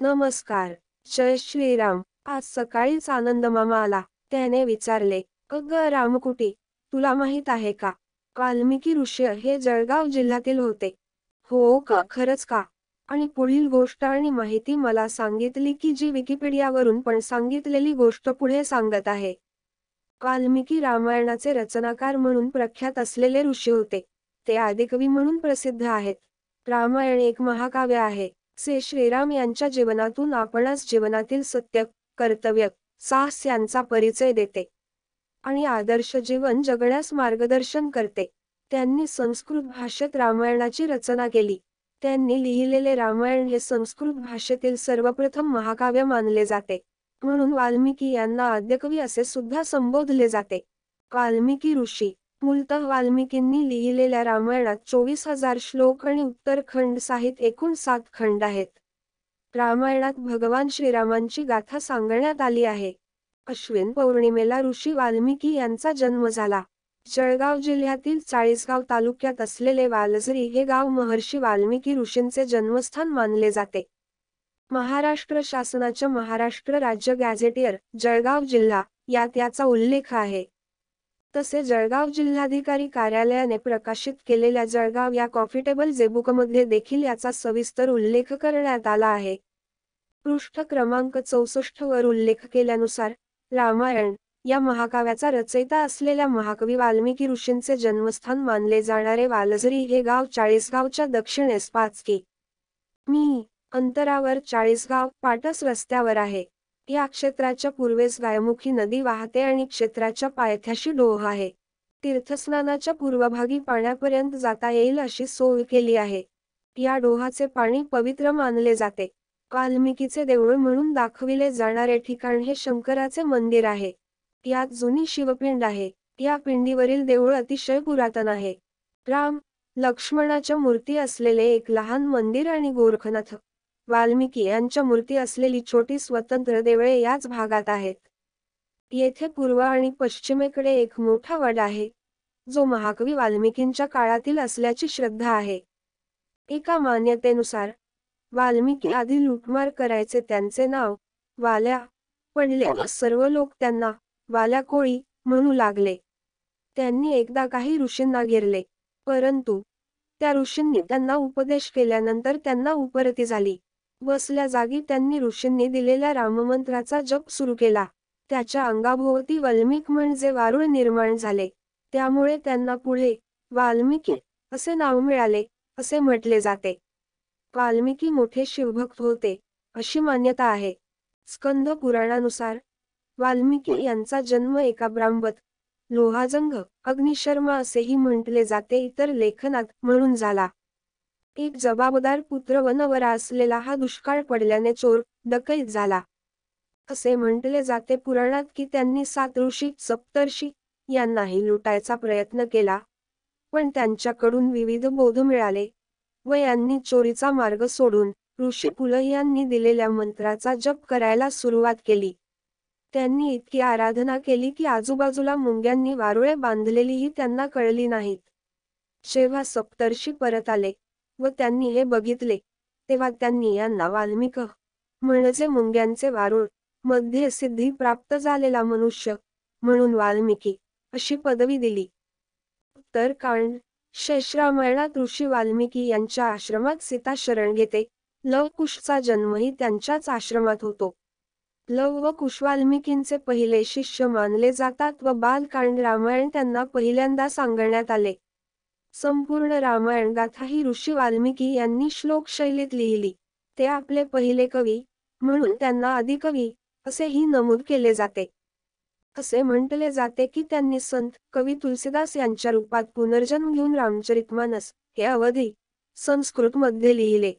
नमस्कार. जय श्रीराम. आज सकाळीच आनंद मामा आला. त्याने विचारले अग रामकुटी तुला माहीत आहे का? वाल्मिकी ऋषी हे जळगाव जिल्ह्यातील होते. हो का? खरंच का? आणि पुढील गोष्ट आणि माहिती मला सांगितली की जी विकिपीडियावरून पण सांगितलेली गोष्ट पुढे सांगत आहे. वाल्मिकी रामायणाचे रचनाकार म्हणून प्रख्यात असलेले ऋषी होते. ते आदिकवी म्हणून प्रसिद्ध आहेत. रामायण एक महाकाव्य आहे. से श्रीराम यांच्या जीवनातून आपणास जीवनातील सत्य कर्तव्य साहस यांचा परिचय देते. आणि आदर्श जीवन जगण्यास मार्गदर्शन करते. त्यांनी संस्कृत भाषेत रामायणाची रचना केली. त्यांनी लिहिलेले रामायण हे संस्कृत भाषेतील सर्वप्रथम महाकाव्य मानले जाते. म्हणून वाल्मिकी यांना आद्यकवी असे सुद्धा संबोधले जाते. वाल्मिकी ऋषी मूलतः वाल्मिकींनी लिहिलेल्या रामायणात चोवीस हजार श्लोक आणि उत्तरखंड साहित एकूण सात खंड आहेत. रामायणात भगवान श्रीरामांची गाथा सांगण्यात आली आहे. अश्विन पौर्णिमेला ऋषी वाल्मिकी यांचा जन्म झाला. जळगाव जिल्ह्यातील चाळीसगाव तालुक्यात असलेले वालझरी हे गाव महर्षी वाल्मिकी ऋषींचे जन्मस्थान मानले जाते. महाराष्ट्र शासनाच्या महाराष्ट्र राज्य गॅझेटियर जळगाव जिल्हा यात याचा उल्लेख आहे. तसे जळगाव जिल्हाधिकारी कार्यालयाने प्रकाशित केलेल्या जळगाव या कॉफिटेबल जेबुकमध्ये देखील याचा सविस्तर उल्लेख करण्यात आला आहे. पृष्ठ क्रमांक चौसष्ट वर उल्लेख केल्यानुसार रामायण या महाकाव्याचा रचयिता असलेल्या महाकवी वाल्मिकी ऋषींचे जन्मस्थान मानले जाणारे वालझरी हे गाव चाळीसगावच्या दक्षिणेस पाच की मी अंतरावर चाळीसगाव पाटस रस्त्यावर आहे. या क्षेत्राच्या पूर्वेस गायमुखी नदी वाहते आणि क्षेत्राच्या पायथ्याशी डोह आहे. तीर्थस्नानाच्या पूर्वभागी पाण्यापर्यंत जाता येईल अशी सोय केली आहे. या डोहाचे पाणी पवित्र मानले जाते. वाल्मिकीचे देऊळ म्हणून दाखविले जाणारे ठिकाण हे शंकराचे मंदिर आहे. यात जुनी शिवपिंड आहे. या पिंडीवरील देऊळ अतिशय पुरातन आहे. राम लक्ष्मणाच्या मूर्ती असलेले एक लहान मंदिर आणि गोरखनाथ. वाल्मिकी यांच्या मूर्ती असलेली छोटी स्वतंत्र देवळे याच भागात आहेत. येथे पूर्व आणि पश्चिमेकडे एक मोठा वड आहे जो महाकवी वाल्मिकींच्या काळातील असल्याची श्रद्धा आहे. एका मान्यतेनुसार वाल्मिकी आधी लुटमार करायचे त्यांचे नाव वाल्या पडले सर्व लोक त्यांना वाल्या कोळी म्हणू लागले. त्यांनी एकदा काही ऋषींना घेरले परंतु त्या ऋषींनी त्यांना उपदेश केल्यानंतर त्यांना उपरती झाली. बसल्या जागी त्यांनी ऋषींनी दिलेल्या राममंत्राचा जप सुरू केला. त्याच्या अंगाभोवती वाल्मिक म्हणजे वारुळ निर्माण झाले. त्यामुळे त्यांना पुढे वाल्मिकी असे नाव मिळाले असे म्हटले जाते. वाल्मिकी मोठे शिवभक्त होते अशी मान्यता आहे. स्कंद पुराणानुसार वाल्मिकी यांचा जन्म एका ब्राह्मत लोहाजंग अग्निशर्मा असेही म्हटले जाते. इतर लेखनात म्हणून झाला. एक जबाबदार पुत्र व नवरा असलेला हा दुष्काळ पडल्याने चोर डकैत झाला. असे म्हटले जाते पुराणात की त्यांनी सात ऋषी सप्तर्षी यांनाही लुटायचा प्रयत्न केला. पण त्यांच्याकडून विविध बोध मिळाले व यांनी चोरीचा मार्ग सोडून ऋषी पुल यांनी दिलेल्या मंत्राचा जप करायला सुरुवात केली. त्यांनी इतकी आराधना केली की आजूबाजूला मुंग्यांनी वारुळे बांधलेलीही त्यांना कळली नाहीत. जेव्हा सप्तर्षी परत आले. व त्यांनी हे बघितले. तेव्हा त्यांनी यांना वाल्मिक म्हणजे मुंग्यांचे वारुळमध्ये सिद्धी प्राप्त झालेला मनुष्य म्हणून वाल्मिकी अशी पदवी दिली. तर कारण शेषरामायणात ऋषी वाल्मिकी यांच्या आश्रमात सीता शरण घेते. लव कुशचा जन्मही त्यांच्याच आश्रमात होतो. लव व कुश वाल्मिकींचे पहिले शिष्य मानले जातात व बालकांड रामायण त्यांना पहिल्यांदा सांगण्यात आले. संपूर्ण रामायण गाथा ही ऋषी वाल्मिकी यांनी श्लोक शैलीत लिहिली. ते आपले पहिले कवी म्हणून त्यांना आदिकवी असेही नमूद केले जाते. असे म्हटले जाते की त्यांनी संत कवी तुलसीदास यांच्या रूपात पुनर्जन्म घेऊन रामचरितमानस हे अवधी संस्कृत मध्ये लिहिले.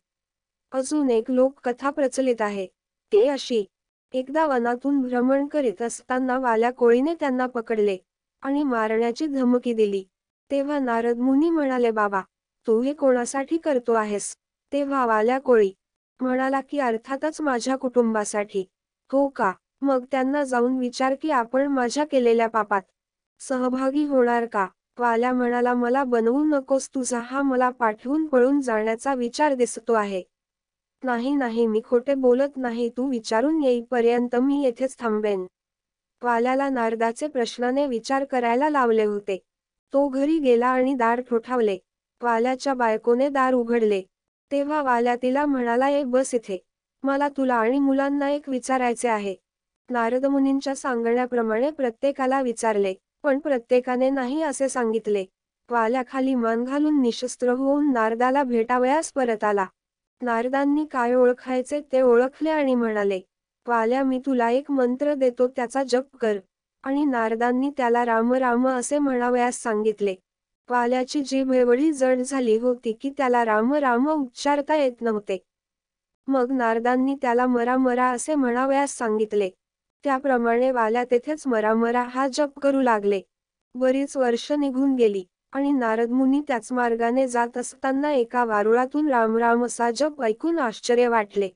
अजून एक लोककथा प्रचलित आहे. ते अशी एकदा वनातून भ्रमण करीत असताना वाल्या कोळीने त्यांना पकडले आणि मारण्याची धमकी दिली. तेव्हा नारद मुनी म्हणाले बाबा तू हे कोणासाठी करतो आहेस? तेव्हा वाल्या कोळी. म्हणाला की अर्थातच माझ्या कुटुंबासाठी. हो का? मग त्यांना जाऊन विचार की आपण माझ्या केलेल्या पापात सहभागी होणार का? वाल्या म्हणाला मला बनवू नकोस तुझा हा मला पाठवून पळून जाण्याचा विचार दिसतो आहे. नाही नाही मी खोटे बोलत नाही तू विचारून येईपर्यंत मी येथेच थांबेन. वाल्याला नारदाचे प्रश्नाने विचार करायला लावले होते. तो घरी गेला आणि दार ठोठावले. वाल्याच्या बायकोने दार उघडले. तेव्हा वाल्या तिला म्हणाला एक बस इथे. मला तुला आणि मुलांना एक विचारायचे आहे. नारद मुनींच्या सांगण्याप्रमाणे प्रत्येकाला विचारले पण प्रत्येकाने नाही असे सांगितले. वाल्याखाली मान घालून निशस्त्र होऊन नारदाला भेटावयास परत आला. नारदांनी काय ओळखायचे ते ओळखले आणि म्हणाले वाल्या मी तुला एक मंत्र देतो त्याचा जप कर. आणि नारदांनी त्याला राम राम असे म्हणावयास सांगितले. वाल्याची जीभ एवढी जड झाली होती की त्याला राम राम उच्चारता येत नव्हते. मग नारदांनी त्याला मरा मरा असे म्हणावयास सांगितले. त्याप्रमाणे वाल्या तेथेच मरा मरा हा जप करू लागले. बरीच वर्ष निघून गेली आणि नारद मुनी त्याच मार्गाने जात असताना एका वारुळातून राम राम असा जप ऐकून आश्चर्य वाटले.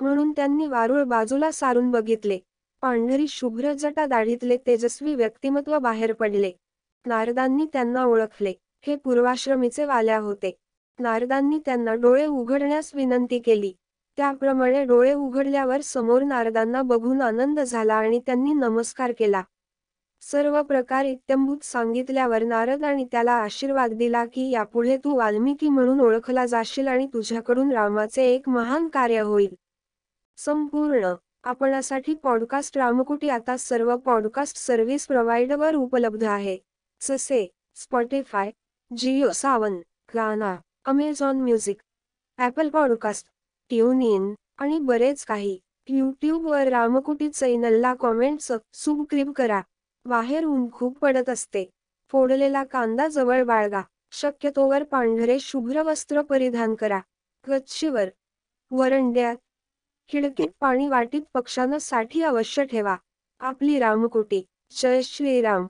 म्हणून त्यांनी वारुळ बाजूला सारून बघितले. पांढरी शुभ्र जटा दाढीतले तेजस्वी व्यक्तिमत्व बाहेर पडले. नारदांनी त्यांना ओळखले. हे पूर्वाश्रमीचे वाल्या होते. नारदांनी त्यांना डोळे उघडण्यास विनंती केली. त्याप्रमाणे डोळे उघडल्यावर समोर नारदांना बघून आनंद झाला आणि त्यांनी नमस्कार केला. सर्व प्रकार इत्यंभूत सांगितल्यावर नारद आणि त्याला आशीर्वाद दिला की यापुढे तू वाल्मिकी म्हणून ओळखला जाशील आणि तुझ्याकडून रामाचे एक महान कार्य होईल. संपूर्ण आपणासाठी पॉडकास्ट रामकुटी आता सर्व पॉडकास्ट सर्व्हिस प्रोव्हाइडवर उपलब्ध आहे. जसे Spotify Jio Saavn Gaana Amazon music Apple podcast TuneIn आणि बरेच काही. यूट्यूबवर रामकुटी चॅनलला कॉमेंट्स सबस्क्रीब करा. बाहेर ऊन खूप पडत असते. फोडलेला कांदा जवळ बाळगा. शक्यतोवर पांढरे शुभ्र वस्त्र परिधान करा. गच्चीवर वरंड्यात खिडकीत पाणी वाटीत पक्षांना साठी अवश्य ठेवा. आपली रामकुटी. जय श्रीराम.